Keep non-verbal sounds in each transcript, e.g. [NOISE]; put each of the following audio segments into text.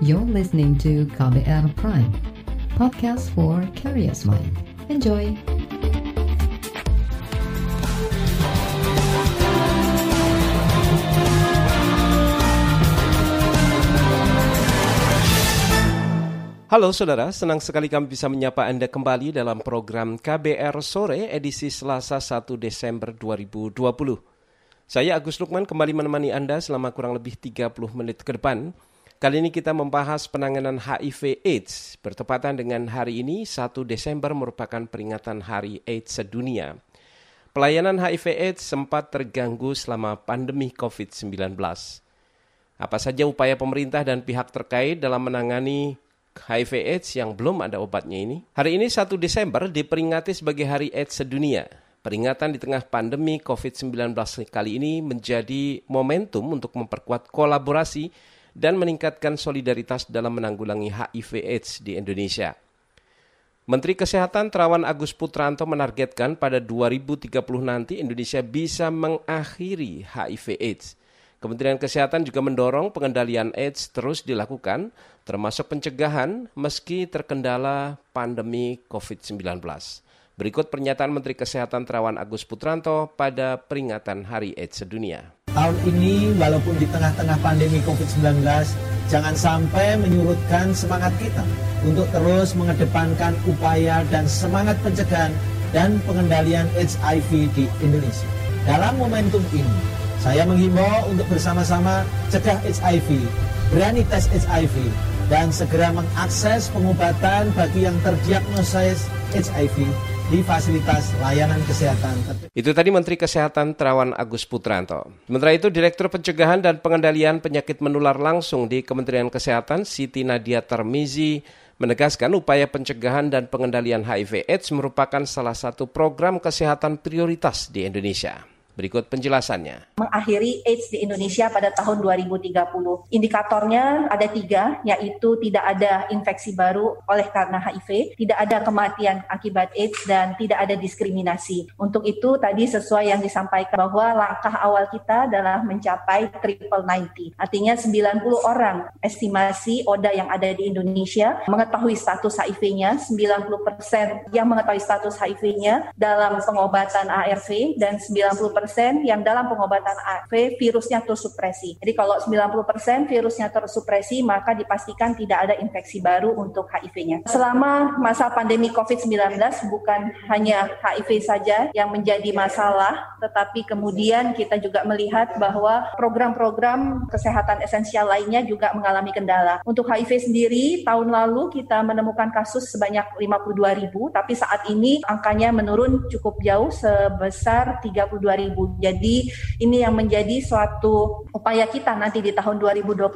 You're listening to KBR Prime, podcast for curious mind. Enjoy! Halo saudara, senang sekali kami bisa menyapa Anda kembali dalam program KBR Sore edisi Selasa 1 Desember 2020. Saya Agus Lukman kembali menemani Anda selama kurang lebih 30 menit ke depan. Kali ini kita membahas penanganan HIV AIDS. Bertepatan dengan hari ini, 1 Desember merupakan peringatan Hari AIDS sedunia. Pelayanan HIV AIDS sempat terganggu selama pandemi COVID-19. Apa saja upaya pemerintah dan pihak terkait dalam menangani HIV AIDS yang belum ada obatnya ini. Hari ini 1 Desember diperingati sebagai Hari AIDS sedunia. Peringatan di tengah pandemi COVID-19 kali ini menjadi momentum untuk memperkuat kolaborasi dan meningkatkan solidaritas dalam menanggulangi HIV AIDS di Indonesia. Menteri Kesehatan Terawan Agus Putranto menargetkan pada 2030 nanti Indonesia bisa mengakhiri HIV AIDS. Kementerian Kesehatan juga mendorong pengendalian AIDS terus dilakukan, termasuk pencegahan meski terkendala pandemi COVID-19. Berikut pernyataan Menteri Kesehatan Terawan Agus Putranto pada peringatan Hari AIDS Sedunia. Tahun ini walaupun di tengah-tengah pandemi COVID-19, jangan sampai menyurutkan semangat kita untuk terus mengedepankan upaya dan semangat pencegahan dan pengendalian HIV di Indonesia. Dalam momentum ini, saya menghimbau untuk bersama-sama cegah HIV, berani tes HIV, dan segera mengakses pengobatan bagi yang terdiagnosis HIV di fasilitas layanan kesehatan. Itu tadi Menteri Kesehatan Terawan Agus Putranto. Sementara itu Direktur Pencegahan dan Pengendalian Penyakit Menular Langsung di Kementerian Kesehatan Siti Nadia Termizi menegaskan upaya pencegahan dan pengendalian HIV AIDS merupakan salah satu program kesehatan prioritas di Indonesia. Berikut penjelasannya. Mengakhiri AIDS di Indonesia pada tahun 2030. Indikatornya ada tiga, yaitu tidak ada infeksi baru oleh karena HIV, tidak ada kematian akibat AIDS, dan tidak ada diskriminasi. Untuk itu tadi sesuai yang disampaikan bahwa langkah awal kita adalah mencapai triple 90. Artinya 90 orang estimasi ODA yang ada di Indonesia mengetahui status HIV-nya, 90% yang mengetahui status HIV-nya dalam pengobatan ARV, dan 90% yang dalam pengobatan ARV virusnya tersupresi. Jadi kalau 90% virusnya tersupresi maka dipastikan tidak ada infeksi baru untuk HIV-nya. Selama masa pandemi COVID-19 bukan hanya HIV saja yang menjadi masalah, tetapi kemudian kita juga melihat bahwa program-program kesehatan esensial lainnya juga mengalami kendala. Untuk HIV sendiri, tahun lalu kita menemukan kasus sebanyak 52 ribu, tapi saat ini angkanya menurun cukup jauh sebesar 32 ribu jadi ini yang menjadi suatu upaya kita nanti di tahun 2021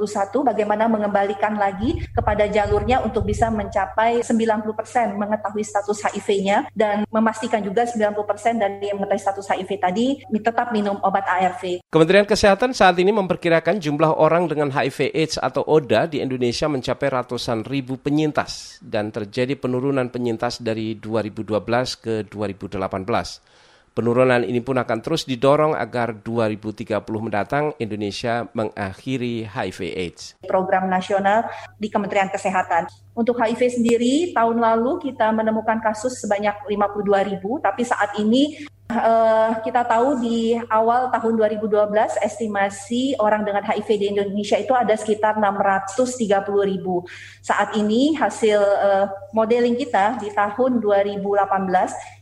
bagaimana mengembalikan lagi kepada jalurnya untuk bisa mencapai 90% mengetahui status HIV-nya dan memastikan juga 90% dari yang mengetahui status HIV tadi tetap minum obat ARV. Kementerian Kesehatan saat ini memperkirakan jumlah orang dengan HIV AIDS atau ODA di Indonesia mencapai ratusan ribu penyintas dan terjadi penurunan penyintas dari 2012 ke 2018. Penurunan ini pun akan terus didorong agar 2030 mendatang Indonesia mengakhiri HIV AIDS. Program nasional di Kementerian Kesehatan. Untuk HIV sendiri, tahun lalu kita menemukan kasus sebanyak 52 ribu, tapi saat ini Uh, kita tahu di awal tahun 2012 estimasi orang dengan HIV di Indonesia itu ada sekitar 630 ribu. Saat ini hasil uh, modeling kita di tahun 2018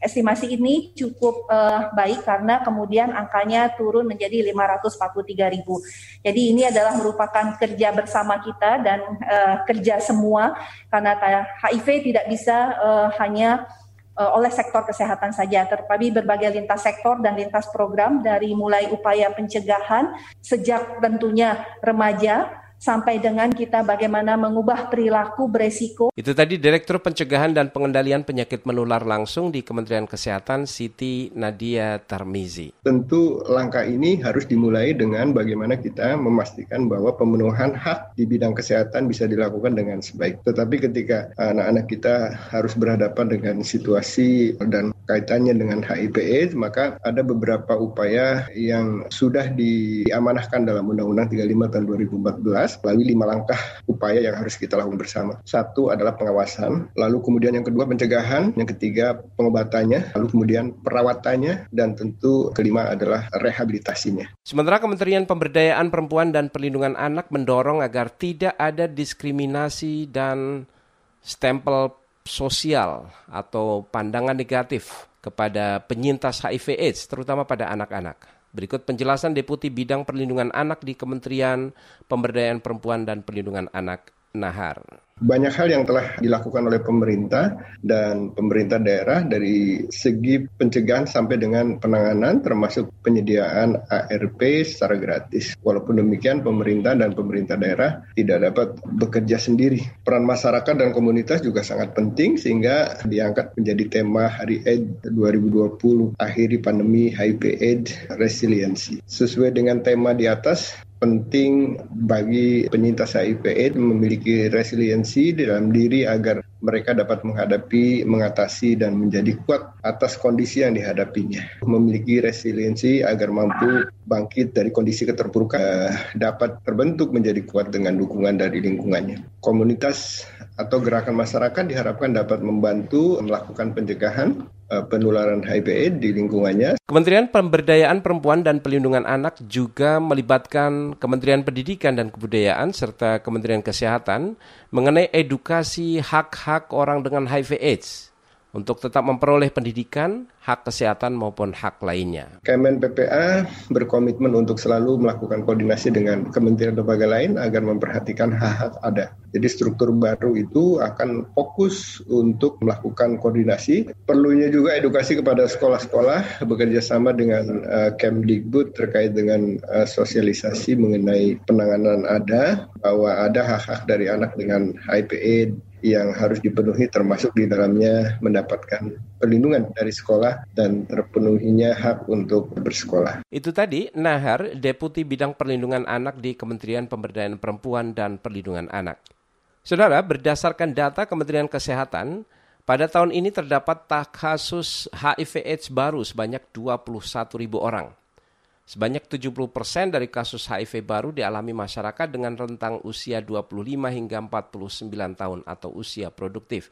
estimasi ini cukup uh, baik karena kemudian angkanya turun menjadi 543 ribu. Jadi ini adalah merupakan kerja bersama kita dan uh, kerja semua karena HIV tidak bisa uh, hanya oleh sektor kesehatan saja, tetapi berbagai lintas sektor dan lintas program dari mulai upaya pencegahan sejak tentunya remaja sampai dengan kita bagaimana mengubah perilaku beresiko. Itu tadi Direktur Pencegahan dan Pengendalian Penyakit Menular langsung di Kementerian Kesehatan Siti Nadia Tarmizi. Tentu langkah ini harus dimulai dengan bagaimana kita memastikan bahwa pemenuhan hak di bidang kesehatan bisa dilakukan dengan sebaik. Tetapi ketika anak-anak kita harus berhadapan dengan situasi dan kaitannya dengan HIV AIDS, maka ada beberapa upaya yang sudah diamanahkan dalam Undang-Undang 35 tahun 2014 melalui lima langkah upaya yang harus kita lakukan bersama. Satu adalah pengawasan, lalu kemudian yang kedua pencegahan, yang ketiga pengobatannya, lalu kemudian perawatannya, dan tentu kelima adalah rehabilitasinya. Sementara Kementerian Pemberdayaan Perempuan dan Perlindungan Anak mendorong agar tidak ada diskriminasi dan stempel sosial atau pandangan negatif kepada penyintas HIV AIDS, terutama pada anak-anak. Berikut penjelasan Deputi Bidang Perlindungan Anak di Kementerian Pemberdayaan Perempuan dan Perlindungan Anak, Nahar. Banyak hal yang telah dilakukan oleh pemerintah dan pemerintah daerah dari segi pencegahan sampai dengan penanganan termasuk penyediaan ARP secara gratis. Walaupun demikian pemerintah dan pemerintah daerah tidak dapat bekerja sendiri. Peran masyarakat dan komunitas juga sangat penting sehingga diangkat menjadi tema Hari AIDS 2020 akhiri pandemi HIV AIDS resiliensi. Sesuai dengan tema di atas, penting bagi penyintas HIV AIDS memiliki resiliensi di dalam diri agar mereka dapat menghadapi, mengatasi, dan menjadi kuat atas kondisi yang dihadapinya. Memiliki resiliensi agar mampu bangkit dari kondisi keterpurukan, eh, dapat terbentuk menjadi kuat dengan dukungan dari lingkungannya. Komunitas atau gerakan masyarakat diharapkan dapat membantu melakukan pencegahan penularan HIV di lingkungannya. Kementerian Pemberdayaan Perempuan dan Pelindungan Anak juga melibatkan Kementerian Pendidikan dan Kebudayaan serta Kementerian Kesehatan mengenai edukasi hak-hak orang dengan HIV AIDS untuk tetap memperoleh pendidikan, hak kesehatan maupun hak lainnya. Kemen PPA berkomitmen untuk selalu melakukan koordinasi dengan kementerian lembaga lain agar memperhatikan hak-hak ada. Jadi struktur baru itu akan fokus untuk melakukan koordinasi. Perlunya juga edukasi kepada sekolah-sekolah bekerja sama dengan uh, Kemdikbud terkait dengan uh, sosialisasi mengenai penanganan ada bahwa ada hak-hak dari anak dengan HIV yang harus dipenuhi termasuk di dalamnya mendapatkan perlindungan dari sekolah dan terpenuhinya hak untuk bersekolah. Itu tadi Nahar, Deputi Bidang Perlindungan Anak di Kementerian Pemberdayaan Perempuan dan Perlindungan Anak. Saudara, berdasarkan data Kementerian Kesehatan, pada tahun ini terdapat kasus HIV AIDS baru sebanyak 21 ribu orang. Sebanyak 70 persen dari kasus HIV baru dialami masyarakat dengan rentang usia 25 hingga 49 tahun atau usia produktif.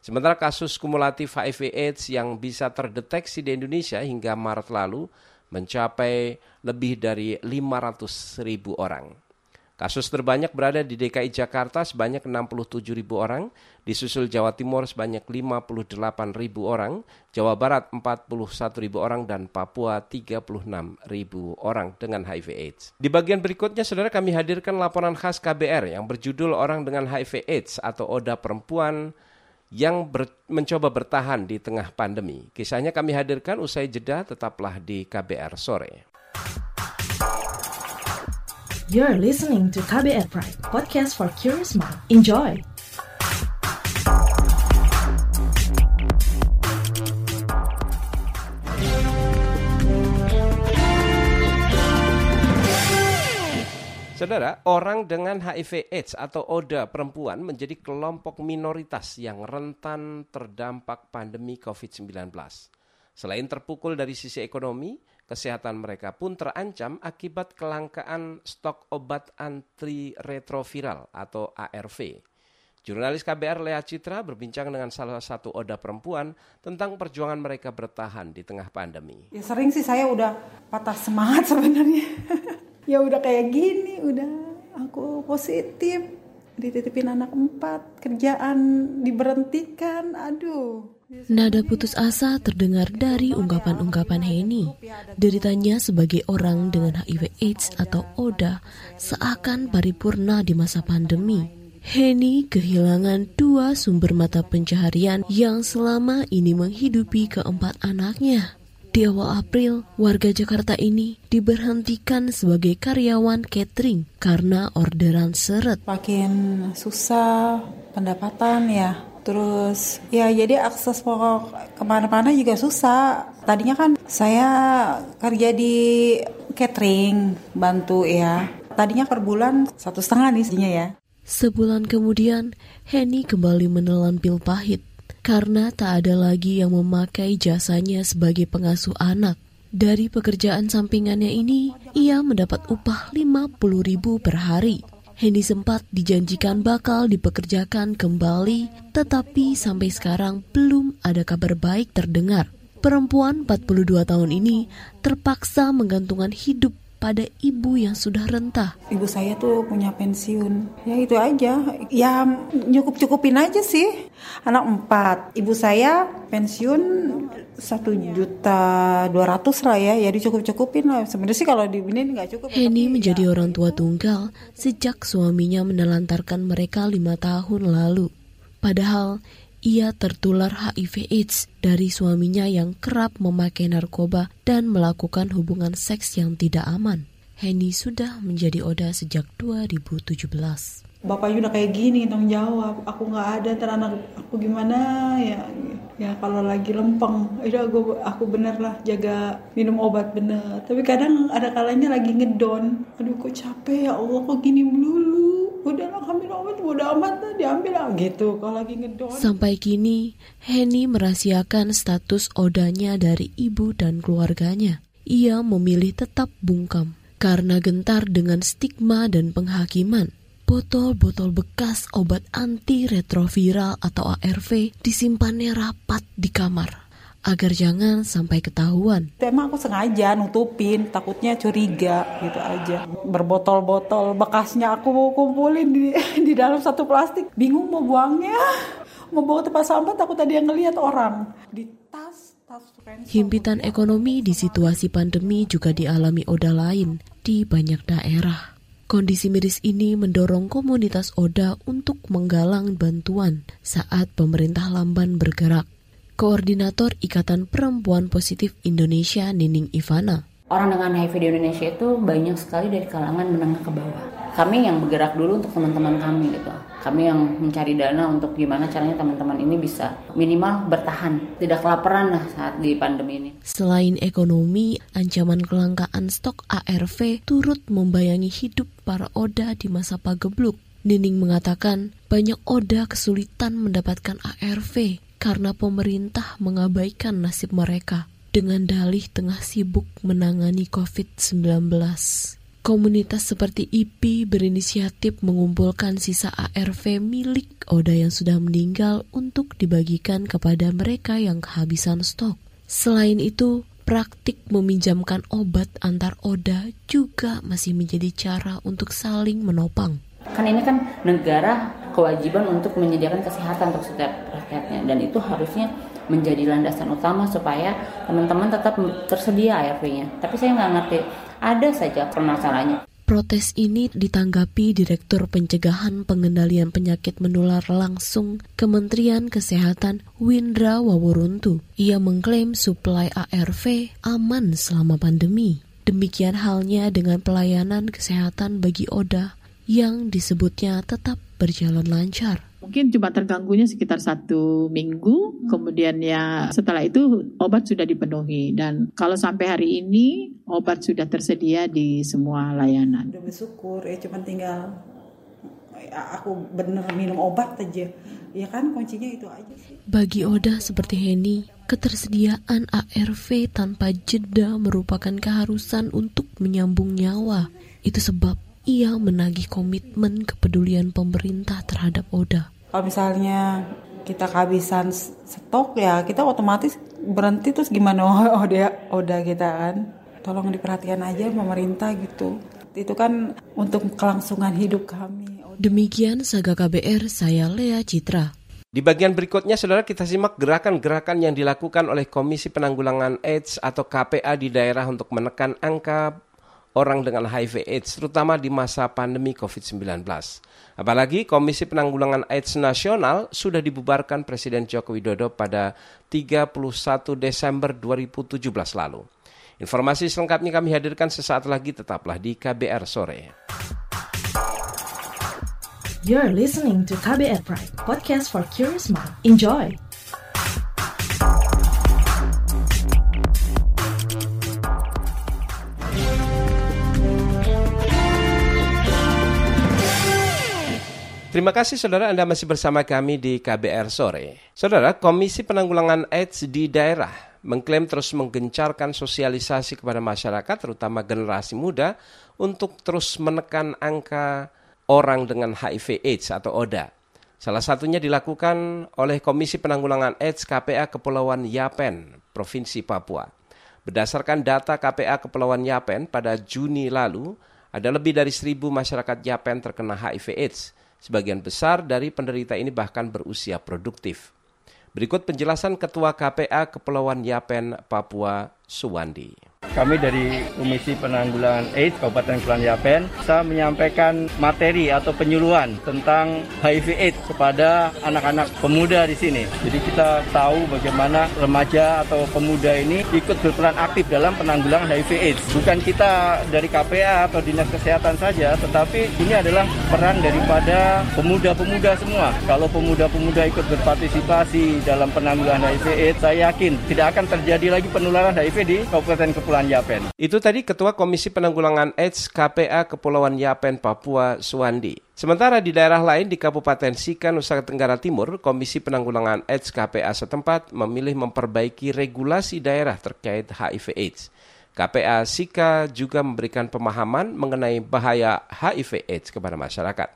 Sementara kasus kumulatif HIV AIDS yang bisa terdeteksi di Indonesia hingga Maret lalu mencapai lebih dari 500 ribu orang. Kasus terbanyak berada di DKI Jakarta sebanyak 67 ribu orang, disusul Jawa Timur sebanyak 58 ribu orang, Jawa Barat 41 ribu orang, dan Papua 36 ribu orang dengan HIV AIDS. Di bagian berikutnya, saudara kami hadirkan laporan khas KBR yang berjudul Orang dengan HIV AIDS atau Oda Perempuan yang ber, mencoba bertahan di tengah pandemi. Kisahnya kami hadirkan usai jeda, tetaplah di KBR sore. You're listening to KBR Pride, podcast for curious mind. Enjoy! Saudara, orang dengan HIV AIDS atau ODA perempuan menjadi kelompok minoritas yang rentan terdampak pandemi COVID-19. Selain terpukul dari sisi ekonomi, Kesehatan mereka pun terancam akibat kelangkaan stok obat antiretroviral atau ARV. Jurnalis KBR Lea Citra berbincang dengan salah satu oda perempuan tentang perjuangan mereka bertahan di tengah pandemi. Ya sering sih saya udah patah semangat [LAUGHS] sebenarnya. ya udah kayak gini, udah aku positif, dititipin anak empat, kerjaan diberhentikan, aduh. Nada putus asa terdengar dari ungkapan-ungkapan Heni. Deritanya sebagai orang dengan HIV AIDS atau ODA seakan paripurna di masa pandemi. Heni kehilangan dua sumber mata pencaharian yang selama ini menghidupi keempat anaknya. Di awal April, warga Jakarta ini diberhentikan sebagai karyawan catering karena orderan seret. Makin susah pendapatan ya, Terus ya jadi akses pokok ke mana-mana juga susah. Tadinya kan saya kerja di catering, bantu ya. Tadinya per bulan satu setengah nih sebenarnya ya. Sebulan kemudian, Henny kembali menelan pil pahit karena tak ada lagi yang memakai jasanya sebagai pengasuh anak. Dari pekerjaan sampingannya ini, ia mendapat upah 50 ribu per hari. Henny sempat dijanjikan bakal dipekerjakan kembali, tetapi sampai sekarang belum ada kabar baik terdengar. Perempuan 42 tahun ini terpaksa menggantungkan hidup pada ibu yang sudah rentah. Ibu saya tuh punya pensiun. Ya itu aja. Ya nyukup-cukupin aja sih. Anak empat. Ibu saya pensiun satu juta dua ratus lah ya. Ya dicukup-cukupin lah. Sebenarnya sih kalau di ini nggak cukup. Henny menjadi ya. orang tua tunggal sejak suaminya menelantarkan mereka lima tahun lalu. Padahal ia tertular HIV AIDS dari suaminya yang kerap memakai narkoba dan melakukan hubungan seks yang tidak aman. Henny sudah menjadi Oda sejak 2017. Bapak udah kayak gini tanggung jawab. Aku nggak ada ntar anak aku gimana? Ya ya kalau lagi lempeng. Itu aku aku bener lah jaga minum obat bener. Tapi kadang ada kalanya lagi ngedon. Aduh kok capek ya Allah kok gini melulu? Udahlah ambil obat udah amat lah diambil lah. Gitu kalau lagi ngedon. Sampai kini Henny merahasiakan status odanya dari ibu dan keluarganya. Ia memilih tetap bungkam karena gentar dengan stigma dan penghakiman botol-botol bekas obat anti retroviral atau ARV disimpannya rapat di kamar agar jangan sampai ketahuan. Emang aku sengaja nutupin, takutnya curiga gitu aja. Berbotol-botol bekasnya aku mau kumpulin di, [LAUGHS] di dalam satu plastik. Bingung mau buangnya, mau bawa tempat sampah takut tadi yang ngelihat orang. Di tas, tas Himpitan ekonomi di situasi pandemi juga dialami Oda lain di banyak daerah. Kondisi miris ini mendorong komunitas Oda untuk menggalang bantuan saat pemerintah Lamban bergerak. Koordinator Ikatan Perempuan Positif Indonesia Nining Ivana. Orang dengan HIV di Indonesia itu banyak sekali dari kalangan menengah ke bawah. Kami yang bergerak dulu untuk teman-teman kami gitu. Kami yang mencari dana untuk gimana caranya teman-teman ini bisa minimal bertahan, tidak kelaparan lah saat di pandemi ini. Selain ekonomi, ancaman kelangkaan stok ARV turut membayangi hidup para Oda di masa pagebluk. Nining mengatakan banyak Oda kesulitan mendapatkan ARV karena pemerintah mengabaikan nasib mereka dengan dalih tengah sibuk menangani COVID-19. Komunitas seperti IP berinisiatif mengumpulkan sisa ARV milik Oda yang sudah meninggal untuk dibagikan kepada mereka yang kehabisan stok. Selain itu, praktik meminjamkan obat antar Oda juga masih menjadi cara untuk saling menopang. Kan ini kan negara kewajiban untuk menyediakan kesehatan untuk setiap rakyatnya dan itu harusnya menjadi landasan utama supaya teman-teman tetap tersedia ARV-nya. Tapi saya nggak ngerti, ada saja permasalahannya. Protes ini ditanggapi Direktur Pencegahan Pengendalian Penyakit Menular Langsung Kementerian Kesehatan Windra Wawuruntu. Ia mengklaim suplai ARV aman selama pandemi. Demikian halnya dengan pelayanan kesehatan bagi Oda yang disebutnya tetap berjalan lancar mungkin cuma terganggunya sekitar satu minggu, kemudian ya setelah itu obat sudah dipenuhi dan kalau sampai hari ini obat sudah tersedia di semua layanan. Udah bersyukur ya cuma tinggal aku bener minum obat aja. Ya kan kuncinya itu aja sih. Bagi Oda seperti Henny, ketersediaan ARV tanpa jeda merupakan keharusan untuk menyambung nyawa. Itu sebab ia menagih komitmen kepedulian pemerintah terhadap Oda kalau misalnya kita kehabisan stok ya kita otomatis berhenti terus gimana? [LAUGHS] Oh, dia udah kita kan. Tolong diperhatikan aja pemerintah gitu. Itu kan untuk kelangsungan hidup kami. Demikian Saga KBR saya Lea Citra. Di bagian berikutnya, saudara, kita simak gerakan-gerakan yang dilakukan oleh Komisi Penanggulangan AIDS atau KPA di daerah untuk menekan angka orang dengan HIV AIDS, terutama di masa pandemi COVID-19. Apalagi Komisi Penanggulangan AIDS Nasional sudah dibubarkan Presiden Joko Widodo pada 31 Desember 2017 lalu. Informasi selengkapnya kami hadirkan sesaat lagi, tetaplah di KBR Sore. You're listening to KBR Pride, podcast for curious mind. Enjoy! Terima kasih saudara Anda masih bersama kami di KBR Sore. Saudara, Komisi Penanggulangan AIDS di daerah mengklaim terus menggencarkan sosialisasi kepada masyarakat, terutama generasi muda, untuk terus menekan angka orang dengan HIV AIDS atau ODA. Salah satunya dilakukan oleh Komisi Penanggulangan AIDS KPA Kepulauan Yapen, Provinsi Papua. Berdasarkan data KPA Kepulauan Yapen pada Juni lalu, ada lebih dari seribu masyarakat Yapen terkena HIV AIDS. Sebagian besar dari penderita ini bahkan berusia produktif. Berikut penjelasan Ketua KPA Kepulauan Yapen, Papua, Suwandi. Kami dari Komisi Penanggulangan AIDS Kabupaten Kepulauan Yapen saya menyampaikan materi atau penyuluhan tentang HIV AIDS kepada anak-anak pemuda di sini. Jadi kita tahu bagaimana remaja atau pemuda ini ikut berperan aktif dalam penanggulangan HIV AIDS. Bukan kita dari KPA atau Dinas Kesehatan saja, tetapi ini adalah peran daripada pemuda-pemuda semua. Kalau pemuda-pemuda ikut berpartisipasi dalam penanggulangan HIV AIDS, saya yakin tidak akan terjadi lagi penularan HIV di Kabupaten Kepulauan Yapen. Itu tadi Ketua Komisi Penanggulangan AIDS KPA Kepulauan Yapen Papua Suwandi. Sementara di daerah lain di Kabupaten Sika, Nusa Tenggara Timur, Komisi Penanggulangan AIDS KPA setempat memilih memperbaiki regulasi daerah terkait HIV AIDS. KPA Sika juga memberikan pemahaman mengenai bahaya HIV AIDS kepada masyarakat.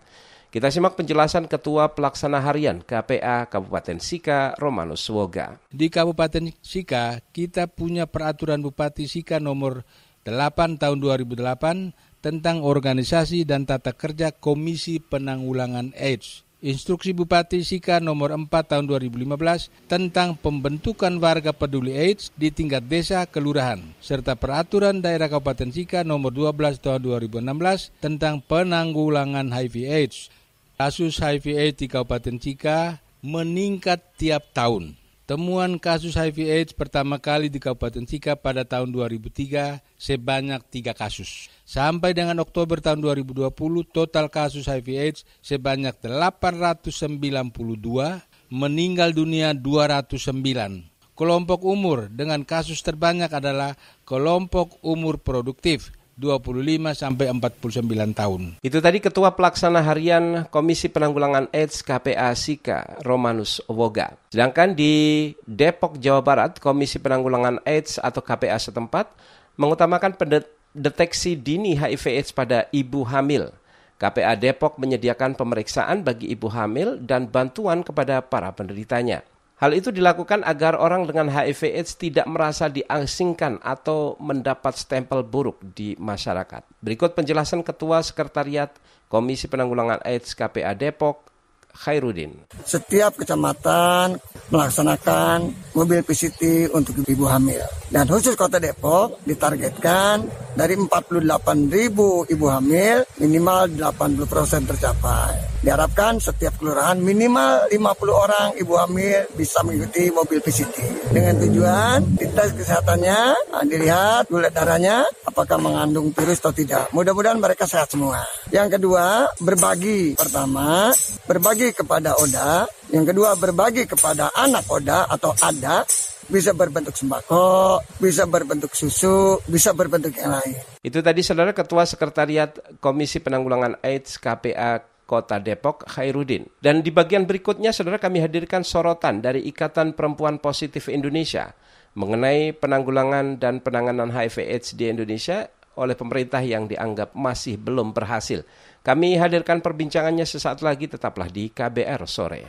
Kita simak penjelasan Ketua Pelaksana Harian KPA Kabupaten Sika, Romanus Woga. Di Kabupaten Sika, kita punya peraturan Bupati Sika nomor 8 tahun 2008 tentang organisasi dan tata kerja Komisi Penanggulangan AIDS. Instruksi Bupati Sika nomor 4 tahun 2015 tentang pembentukan warga peduli AIDS di tingkat desa kelurahan serta peraturan daerah Kabupaten Sika nomor 12 tahun 2016 tentang penanggulangan HIV AIDS Kasus HIV/AIDS di Kabupaten Cika meningkat tiap tahun. Temuan kasus HIV/AIDS pertama kali di Kabupaten Cika pada tahun 2003 sebanyak tiga kasus. Sampai dengan Oktober tahun 2020, total kasus HIV/AIDS sebanyak 892, meninggal dunia 209. Kelompok umur dengan kasus terbanyak adalah kelompok umur produktif 25 sampai 49 tahun. Itu tadi Ketua Pelaksana Harian Komisi Penanggulangan AIDS KPA Sika Romanus Woga. Sedangkan di Depok Jawa Barat, Komisi Penanggulangan AIDS atau KPA setempat mengutamakan pendeteksi dini HIV AIDS pada ibu hamil. KPA Depok menyediakan pemeriksaan bagi ibu hamil dan bantuan kepada para penderitanya. Hal itu dilakukan agar orang dengan HIV AIDS tidak merasa diasingkan atau mendapat stempel buruk di masyarakat. Berikut penjelasan Ketua Sekretariat Komisi Penanggulangan AIDS KPA Depok, Khairuddin. Setiap kecamatan melaksanakan mobil PCT untuk ibu hamil. Dan khusus Kota Depok ditargetkan dari 48 ribu ibu hamil minimal 80% tercapai. Diharapkan setiap kelurahan minimal 50 orang ibu hamil bisa mengikuti mobil PCT. Dengan tujuan dites kesehatannya, nah, dilihat gula darahnya apakah mengandung virus atau tidak. Mudah-mudahan mereka sehat semua. Yang kedua, berbagi. Pertama, berbagi kepada ODA. Yang kedua, berbagi kepada anak ODA atau ADA bisa berbentuk sembako, bisa berbentuk susu, bisa berbentuk yang lain. Itu tadi saudara Ketua Sekretariat Komisi Penanggulangan AIDS KPA Kota Depok, Khairuddin. Dan di bagian berikutnya, saudara kami hadirkan sorotan dari Ikatan Perempuan Positif Indonesia mengenai penanggulangan dan penanganan HIV/AIDS di Indonesia oleh pemerintah yang dianggap masih belum berhasil. Kami hadirkan perbincangannya sesaat lagi, tetaplah di KBR sore.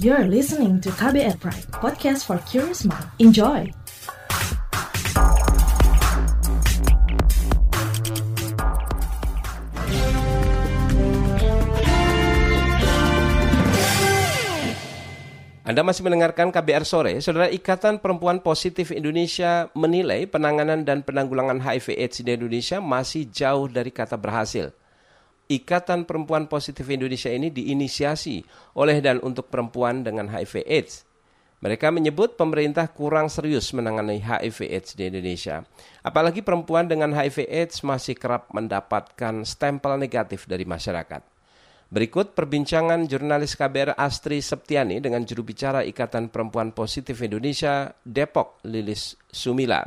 You're listening to KBR Pride, podcast for curious mind. Enjoy! Anda masih mendengarkan KBR Sore. Saudara Ikatan Perempuan Positif Indonesia menilai penanganan dan penanggulangan HIV AIDS di Indonesia masih jauh dari kata berhasil. Ikatan Perempuan Positif Indonesia ini diinisiasi oleh dan untuk perempuan dengan HIV AIDS. Mereka menyebut pemerintah kurang serius menangani HIV AIDS di Indonesia. Apalagi perempuan dengan HIV AIDS masih kerap mendapatkan stempel negatif dari masyarakat. Berikut perbincangan jurnalis KBR Astri Septiani dengan juru bicara Ikatan Perempuan Positif Indonesia, Depok, Lilis Sumila.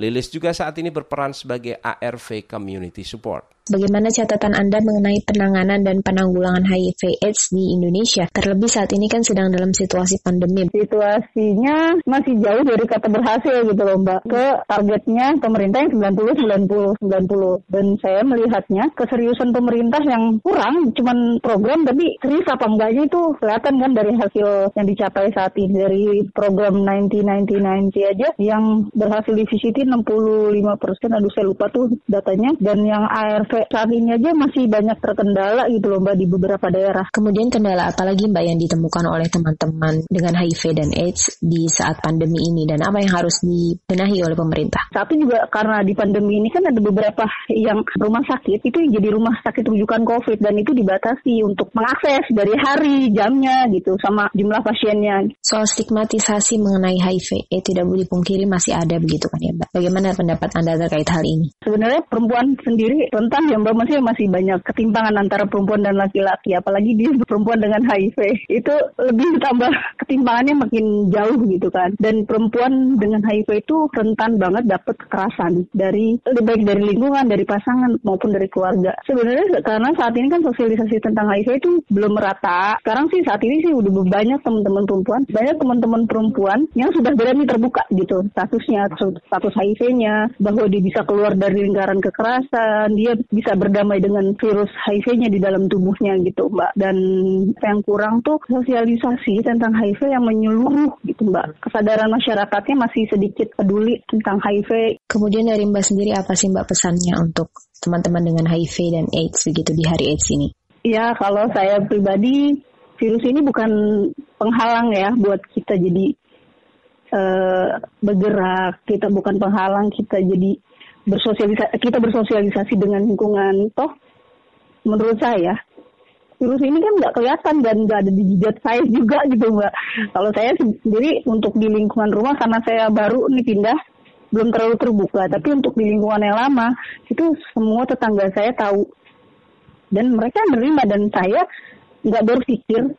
Lilis juga saat ini berperan sebagai ARV Community Support. Bagaimana catatan Anda mengenai penanganan dan penanggulangan HIV AIDS di Indonesia? Terlebih saat ini kan sedang dalam situasi pandemi. Situasinya masih jauh dari kata berhasil gitu loh Mbak. Ke targetnya pemerintah yang 90 90 90 dan saya melihatnya keseriusan pemerintah yang kurang cuman program tapi serius apa enggaknya itu kelihatan kan dari hasil yang dicapai saat ini dari program 90 90 90 aja yang berhasil divisitin 65 persen aduh saya lupa tuh datanya dan yang ARV sampai saat ini aja masih banyak terkendala gitu loh Mbak di beberapa daerah. Kemudian kendala apa lagi Mbak yang ditemukan oleh teman-teman dengan HIV dan AIDS di saat pandemi ini dan apa yang harus dibenahi oleh pemerintah? Satu juga karena di pandemi ini kan ada beberapa yang rumah sakit itu yang jadi rumah sakit rujukan COVID dan itu dibatasi untuk mengakses dari hari, jamnya gitu sama jumlah pasiennya. Soal stigmatisasi mengenai HIV, eh tidak boleh dipungkiri masih ada begitu kan ya Mbak? Bagaimana pendapat Anda terkait hal ini? Sebenarnya perempuan sendiri rentan ya Mbak. Masih masih banyak ketimpangan antara perempuan dan laki-laki. Apalagi dia [LAUGHS] perempuan dengan HIV. Itu lebih tambah ketimpangannya makin jauh gitu kan. Dan perempuan dengan HIV itu rentan banget dapat kekerasan. Dari lebih baik dari lingkungan dari pasangan maupun dari keluarga. Sebenarnya karena saat ini kan sosialisasi tentang HIV itu belum merata. Sekarang sih saat ini sih udah banyak teman-teman perempuan banyak teman-teman perempuan yang sudah berani terbuka gitu statusnya status HIV-nya. Bahwa dia bisa keluar dari lingkaran kekerasan dia bisa berdamai dengan virus HIV-nya di dalam tubuhnya gitu Mbak. Dan yang kurang tuh sosialisasi tentang HIV yang menyeluruh gitu Mbak. Kesadaran masyarakatnya masih sedikit peduli tentang HIV. Kemudian dari Mbak sendiri apa sih Mbak pesannya untuk teman-teman dengan HIV dan AIDS begitu di hari AIDS ini? Ya kalau saya pribadi virus ini bukan penghalang ya buat kita jadi uh, bergerak. Kita bukan penghalang kita jadi bersosialisasi kita bersosialisasi dengan lingkungan toh menurut saya virus ini kan nggak kelihatan dan nggak ada di jidat saya juga gitu mbak. Kalau saya sendiri untuk di lingkungan rumah karena saya baru nih pindah belum terlalu terbuka. Tapi untuk di lingkungan yang lama itu semua tetangga saya tahu. Dan mereka menerima dan saya nggak berpikir.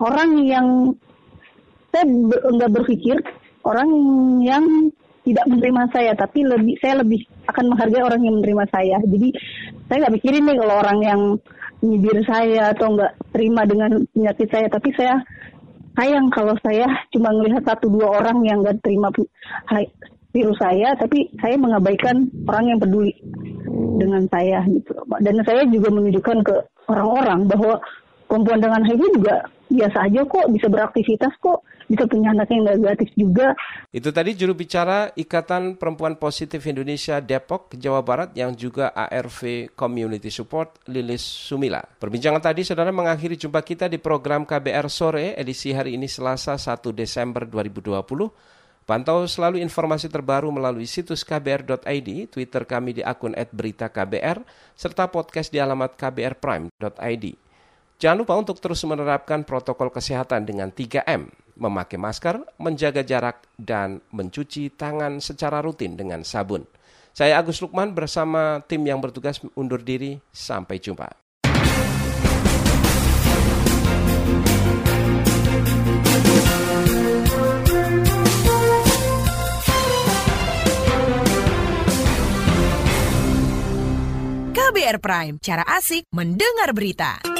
Orang yang saya nggak berpikir orang yang tidak menerima saya tapi lebih saya lebih akan menghargai orang yang menerima saya. Jadi saya nggak mikirin nih kalau orang yang nyibir saya atau nggak terima dengan penyakit saya. Tapi saya sayang kalau saya cuma melihat satu dua orang yang nggak terima virus saya tapi saya mengabaikan orang yang peduli dengan saya gitu. Dan saya juga menunjukkan ke orang-orang bahwa perempuan dengan HIV juga biasa aja kok bisa beraktivitas kok bisa punya anak yang negatif juga. Itu tadi juru bicara Ikatan Perempuan Positif Indonesia Depok, Jawa Barat yang juga ARV Community Support Lilis Sumila. Perbincangan tadi saudara mengakhiri jumpa kita di program KBR Sore edisi hari ini Selasa 1 Desember 2020. Pantau selalu informasi terbaru melalui situs kbr.id, Twitter kami di akun @beritaKBR, serta podcast di alamat kbrprime.id. Jangan lupa untuk terus menerapkan protokol kesehatan dengan 3M, memakai masker, menjaga jarak, dan mencuci tangan secara rutin dengan sabun. Saya Agus Lukman bersama tim yang bertugas undur diri. Sampai jumpa. KBR Prime, cara asik mendengar berita.